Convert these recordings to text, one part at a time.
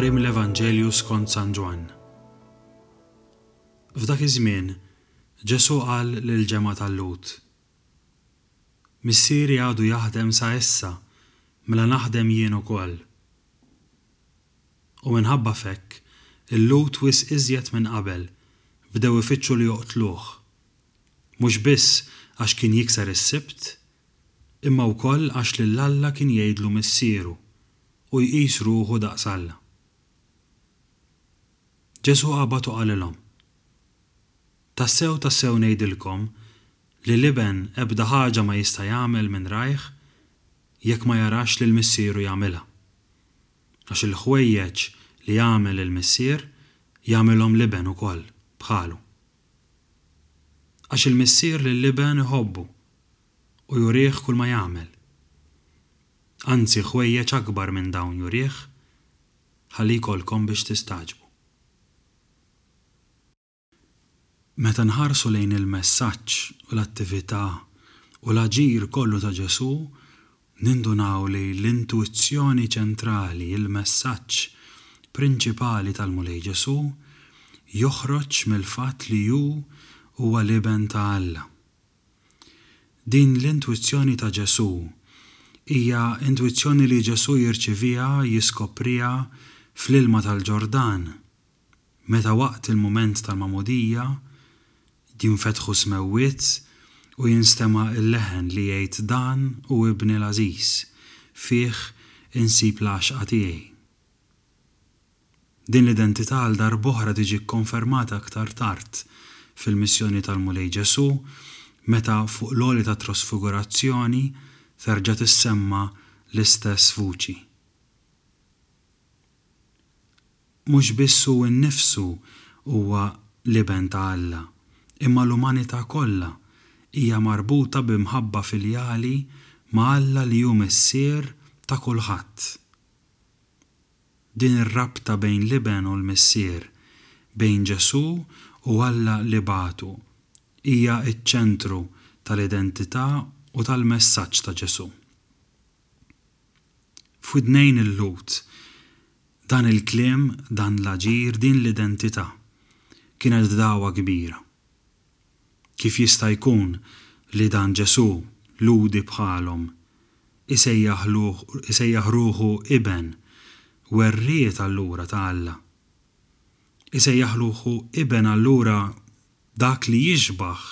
Qari mill-Evanġelju skont San Ġwann. F'dak iż-żmien, Ġesù qal lill-ġemgħa tal-Lhud, Missieri għadu jaħdem sa issa, mela naħdem jien ukoll. U minħabba f'hekk, il-Lhud wisq iżjed minn qabel bdew ifittxu li joqtluh, mhux biss għax kien jikser is-Sibt, imma wkoll għax lil Alla kien jgħidlu Missieru u jqis ruħu daqs Alla. Ġesù qabad u qalilhom, Tassew, tassew ngħidilkom li l-Iben ebda ħaġa ma jista' jagħmel minn rajh jekk ma jarax lil Missieru jagħmilha. għax il-ħwejjeġ li jagħmel il-missier jagħmilhom l-iben ukoll bħalu. Għax il-missier lill-iben iħobbu u jurih kulma jagħmel. Anzi ħwejjeġ akbar minn dawn jurih, ħalli jkollkom biex tistagħġbu. Meta nħarsu lejn il-messaġġ u l-attività u l-aġir kollu ta' Ġesù, nindunaw li l-intuizzjoni ċentrali, il-messaġġ prinċipali tal-Mulej Ġesù, joħroġ mill-fatt li hu huwa l-Iben ta' Alla. Din l-intuizzjoni ta' Ġesù hija intuizzjoni li Ġesù jirċiviha, jiskopriha fl-ilma tal-Ġordan. meta waqt il-mument tal-magħmudija jinfetħu s-smewwiet u jinstema' l-leħen li jgħid dan hu Ibni l-għażiż, fih insib l-għaxqa tiegħi. Din l-identità għal darb'oħra tiġi kkonfermata aktar tard fil-missjoni tal-Mulej Ġesù meta fuq l-għoli tat-Trasfigurazzjoni terġa' tissemma l-istess vuċi. Mhux biss hu nnifsu huwa l-Iben ta' Alla, imma l-umanità kollha hija marbuta bi mħabba filjali ma' Alla li hu Missier ta' kulħadd. Din ir-rabta bejn l-Iben u l-Missier, bejn Ġesù u Alla li bagħtu, hija ċ-ċentru tal-identità u tal-messaġġ ta' Ġesù. f'widnejn il-Lhud. Dan il-kliem, dan l-aġir, din l-identità, kienet f'dagħwa kbira. Kif jista' jkun li dan Ġesù, Lhudi bħalhom, isejjaħ ruħu Iben, werriet allura ta' Alla? Isejjaħ ruħu Iben allura dak li jixbah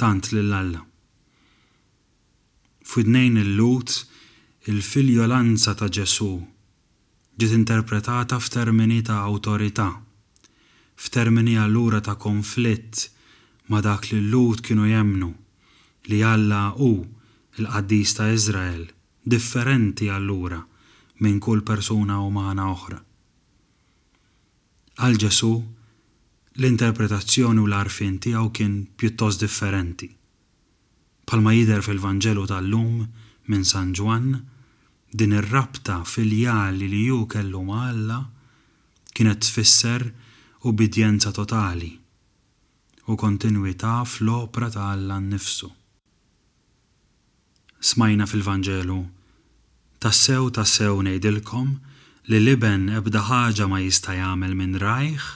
tant lil Alla? F'widnejn il-Lhud, il-filjolanza ta' Ġesù ġiet interpretata f'termini ta' awtorità, f'termini allura ta' konflitt ma' dak li l-Lhud kienu jemmnu, li Alla hu l-Qaddis ta' Iżrael, differenti allura minn kull persuna umana oħra. Għal Ġesù, l-interpretazzjoni u l-għarfien tiegħu kien pjuttost differenti. Bħalma jidher fil-Vanġelu tal-lum minn San Ġwann, din ir-rabta filjali li hu kellu ma' Alla kienet tfisser ubbidjenza totali u kontinwità fl-opra ta' Alla nnifsu. Smajna fil-Vanġelu, Tassew, tassew ngħidilkom li l-Iben ebda ħaġa ma jista' jagħmel minn rajh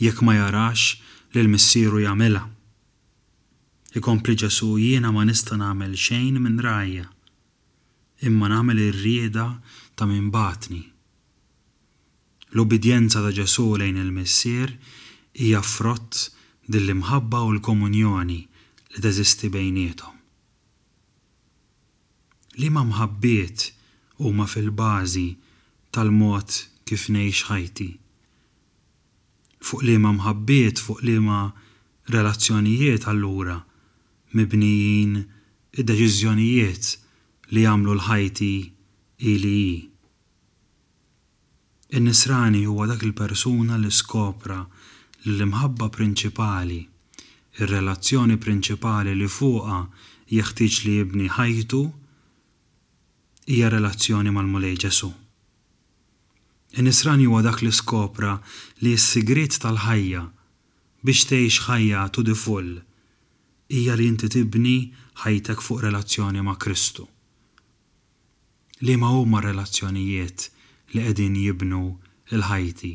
jekk ma jarax lil Missieru jagħmilha. Ikompli Ġesù, jiena ma nista' nagħmel xejn minn rajja, imma nagħmel ir-rieda ta' min bagħatni. L-ubbidjenza ta' Ġesù lejn il-Missier hija frott din l-imħabba u l-komunjoni li teżisti bejniethom. Liema mħabbiet huma fil-bażi tal-mod kif ngħix ħajti? Fuq liema mħabbiet, fuq liema relazzjonijiet allura mibnijin id-deċiżjonijiet li jagħmlu 'l ħajti hi li hi? In-nisrani huwa dak il-persuna li skopra li l-imħabba prinċipali, ir-relazzjoni prinċipali li fuqha jeħtieġ li jibni ħajtu hija relazzjoni mal-Mulej Ġesù. In-nisrani huwa dak li skopra li s-sigriet tal-ħajja biex tgħix ħajja to the full hija li inti tibni ħajtek fuq relazzjoni ma' Kristu. Liema huma r-relazzjonijiet li qegħdin jibnu 'l ħajti